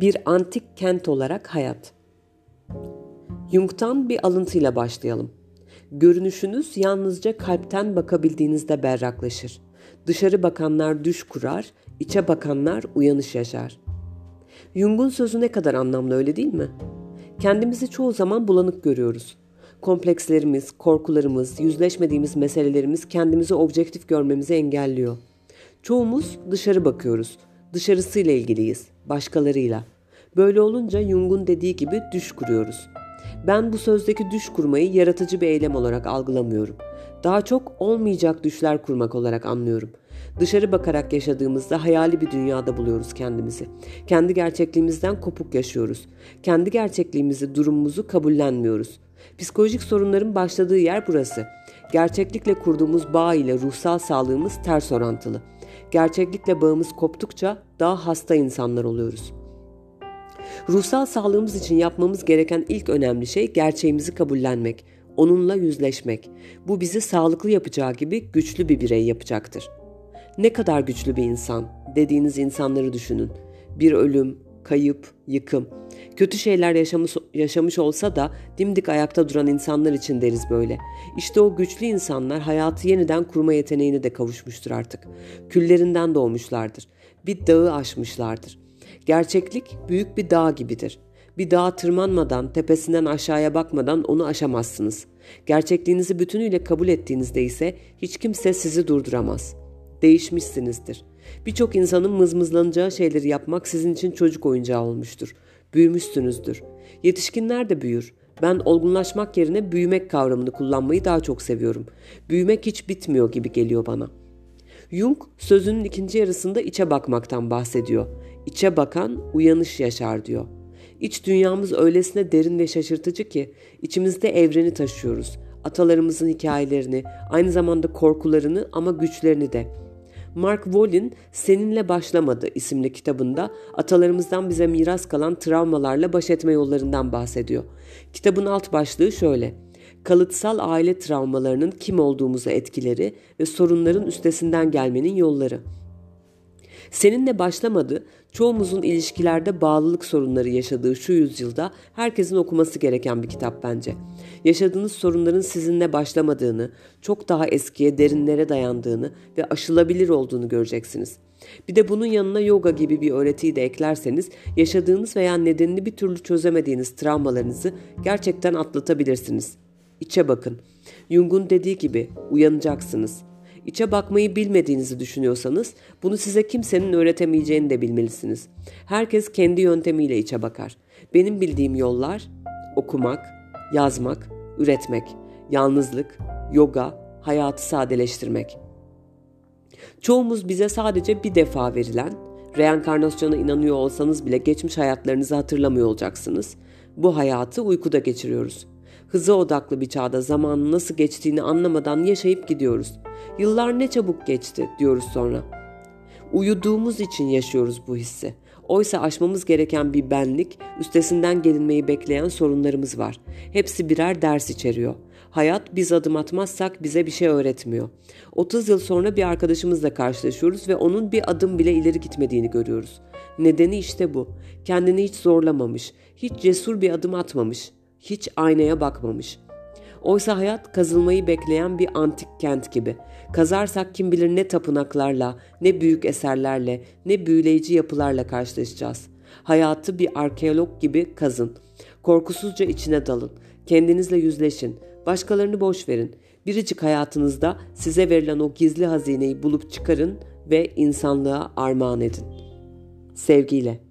Bir antik kent olarak hayat. Jung'tan bir alıntıyla başlayalım. Görünüşünüz yalnızca kalpten bakabildiğinizde berraklaşır. Dışarı bakanlar düş kurar, içe bakanlar uyanış yaşar. Jung'un sözü ne kadar anlamlı öyle değil mi? Kendimizi çoğu zaman bulanık görüyoruz. Komplekslerimiz, korkularımız, yüzleşmediğimiz meselelerimiz kendimizi objektif görmemizi engelliyor. Çoğumuz dışarı bakıyoruz. Dışarısıyla ilgiliyiz, başkalarıyla. Böyle olunca Jung'un dediği gibi düş kuruyoruz. Ben bu sözdeki düş kurmayı yaratıcı bir eylem olarak algılamıyorum. Daha çok olmayacak düşler kurmak olarak anlıyorum. Dışarı bakarak yaşadığımızda hayali bir dünyada buluyoruz kendimizi. Kendi gerçekliğimizden kopuk yaşıyoruz. Kendi gerçekliğimizi, durumumuzu kabullenmiyoruz. Psikolojik sorunların başladığı yer burası. Gerçeklikle kurduğumuz bağ ile ruhsal sağlığımız ters orantılı. Gerçeklikle bağımız koptukça daha hasta insanlar oluyoruz. Ruhsal sağlığımız için yapmamız gereken ilk önemli şey gerçeğimizi kabullenmek, onunla yüzleşmek. Bu bizi sağlıklı yapacağı gibi güçlü bir birey yapacaktır. Ne kadar güçlü bir insan dediğiniz insanları düşünün. Bir ölüm, kayıp, yıkım. Kötü şeyler yaşamış, yaşamış olsa da dimdik ayakta duran insanlar için deriz böyle. İşte o güçlü insanlar hayatı yeniden kurma yeteneğine de kavuşmuştur artık. Küllerinden doğmuşlardır. Bir dağı aşmışlardır. Gerçeklik büyük bir dağ gibidir. Bir dağa tırmanmadan, tepesinden aşağıya bakmadan onu aşamazsınız. Gerçekliğinizi bütünüyle kabul ettiğinizde ise hiç kimse sizi durduramaz. Değişmişsinizdir. Birçok insanın mızmızlanacağı şeyleri yapmak sizin için çocuk oyuncağı olmuştur. Büyümüşsünüzdür. Yetişkinler de büyür. Ben olgunlaşmak yerine büyümek kavramını kullanmayı daha çok seviyorum. Büyümek hiç bitmiyor gibi geliyor bana. Jung sözünün ikinci yarısında içe bakmaktan bahsediyor. İçe bakan uyanış yaşar diyor. İç dünyamız öylesine derin ve şaşırtıcı ki içimizde evreni taşıyoruz. Atalarımızın hikayelerini, aynı zamanda korkularını ama güçlerini de. Mark Wallin Seninle Başlamadı isimli kitabında atalarımızdan bize miras kalan travmalarla baş etme yollarından bahsediyor. Kitabın alt başlığı şöyle. Kalıtsal aile travmalarının kim olduğumuza etkileri ve sorunların üstesinden gelmenin yolları. Seninle başlamadı, çoğumuzun ilişkilerde bağlılık sorunları yaşadığı şu yüzyılda herkesin okuması gereken bir kitap bence. Yaşadığınız sorunların sizinle başlamadığını, çok daha eskiye, derinlere dayandığını ve aşılabilir olduğunu göreceksiniz. Bir de bunun yanına yoga gibi bir öğretiyi de eklerseniz yaşadığınız veya nedenini bir türlü çözemediğiniz travmalarınızı gerçekten atlatabilirsiniz. İçe bakın. Jung'un dediği gibi uyanacaksınız. İçe bakmayı bilmediğinizi düşünüyorsanız bunu size kimsenin öğretemeyeceğini de bilmelisiniz. Herkes kendi yöntemiyle içe bakar. Benim bildiğim yollar okumak, yazmak, üretmek, yalnızlık, yoga, hayatı sadeleştirmek. Çoğumuz bize sadece bir defa verilen, reenkarnasyona inanıyor olsanız bile geçmiş hayatlarınızı hatırlamıyor olacaksınız. Bu hayatı uykuda geçiriyoruz. Hıza odaklı bir çağda zamanın nasıl geçtiğini anlamadan yaşayıp gidiyoruz. Yıllar ne çabuk geçti diyoruz sonra. Uyuduğumuz için yaşıyoruz bu hissi. Oysa aşmamız gereken bir benlik, üstesinden gelinmeyi bekleyen sorunlarımız var. Hepsi birer ders içeriyor. Hayat biz adım atmazsak bize bir şey öğretmiyor. 30 yıl sonra bir arkadaşımızla karşılaşıyoruz ve onun bir adım bile ileri gitmediğini görüyoruz. Nedeni işte bu. Kendini hiç zorlamamış, hiç cesur bir adım atmamış, hiç aynaya bakmamış. Oysa hayat kazılmayı bekleyen bir antik kent gibi. Kazarsak kim bilir ne tapınaklarla, ne büyük eserlerle, ne büyüleyici yapılarla karşılaşacağız. Hayatı bir arkeolog gibi kazın. Korkusuzca içine dalın. Kendinizle yüzleşin. Başkalarını boş verin. Biricik hayatınızda size verilen o gizli hazineyi bulup çıkarın ve insanlığa armağan edin. Sevgiyle.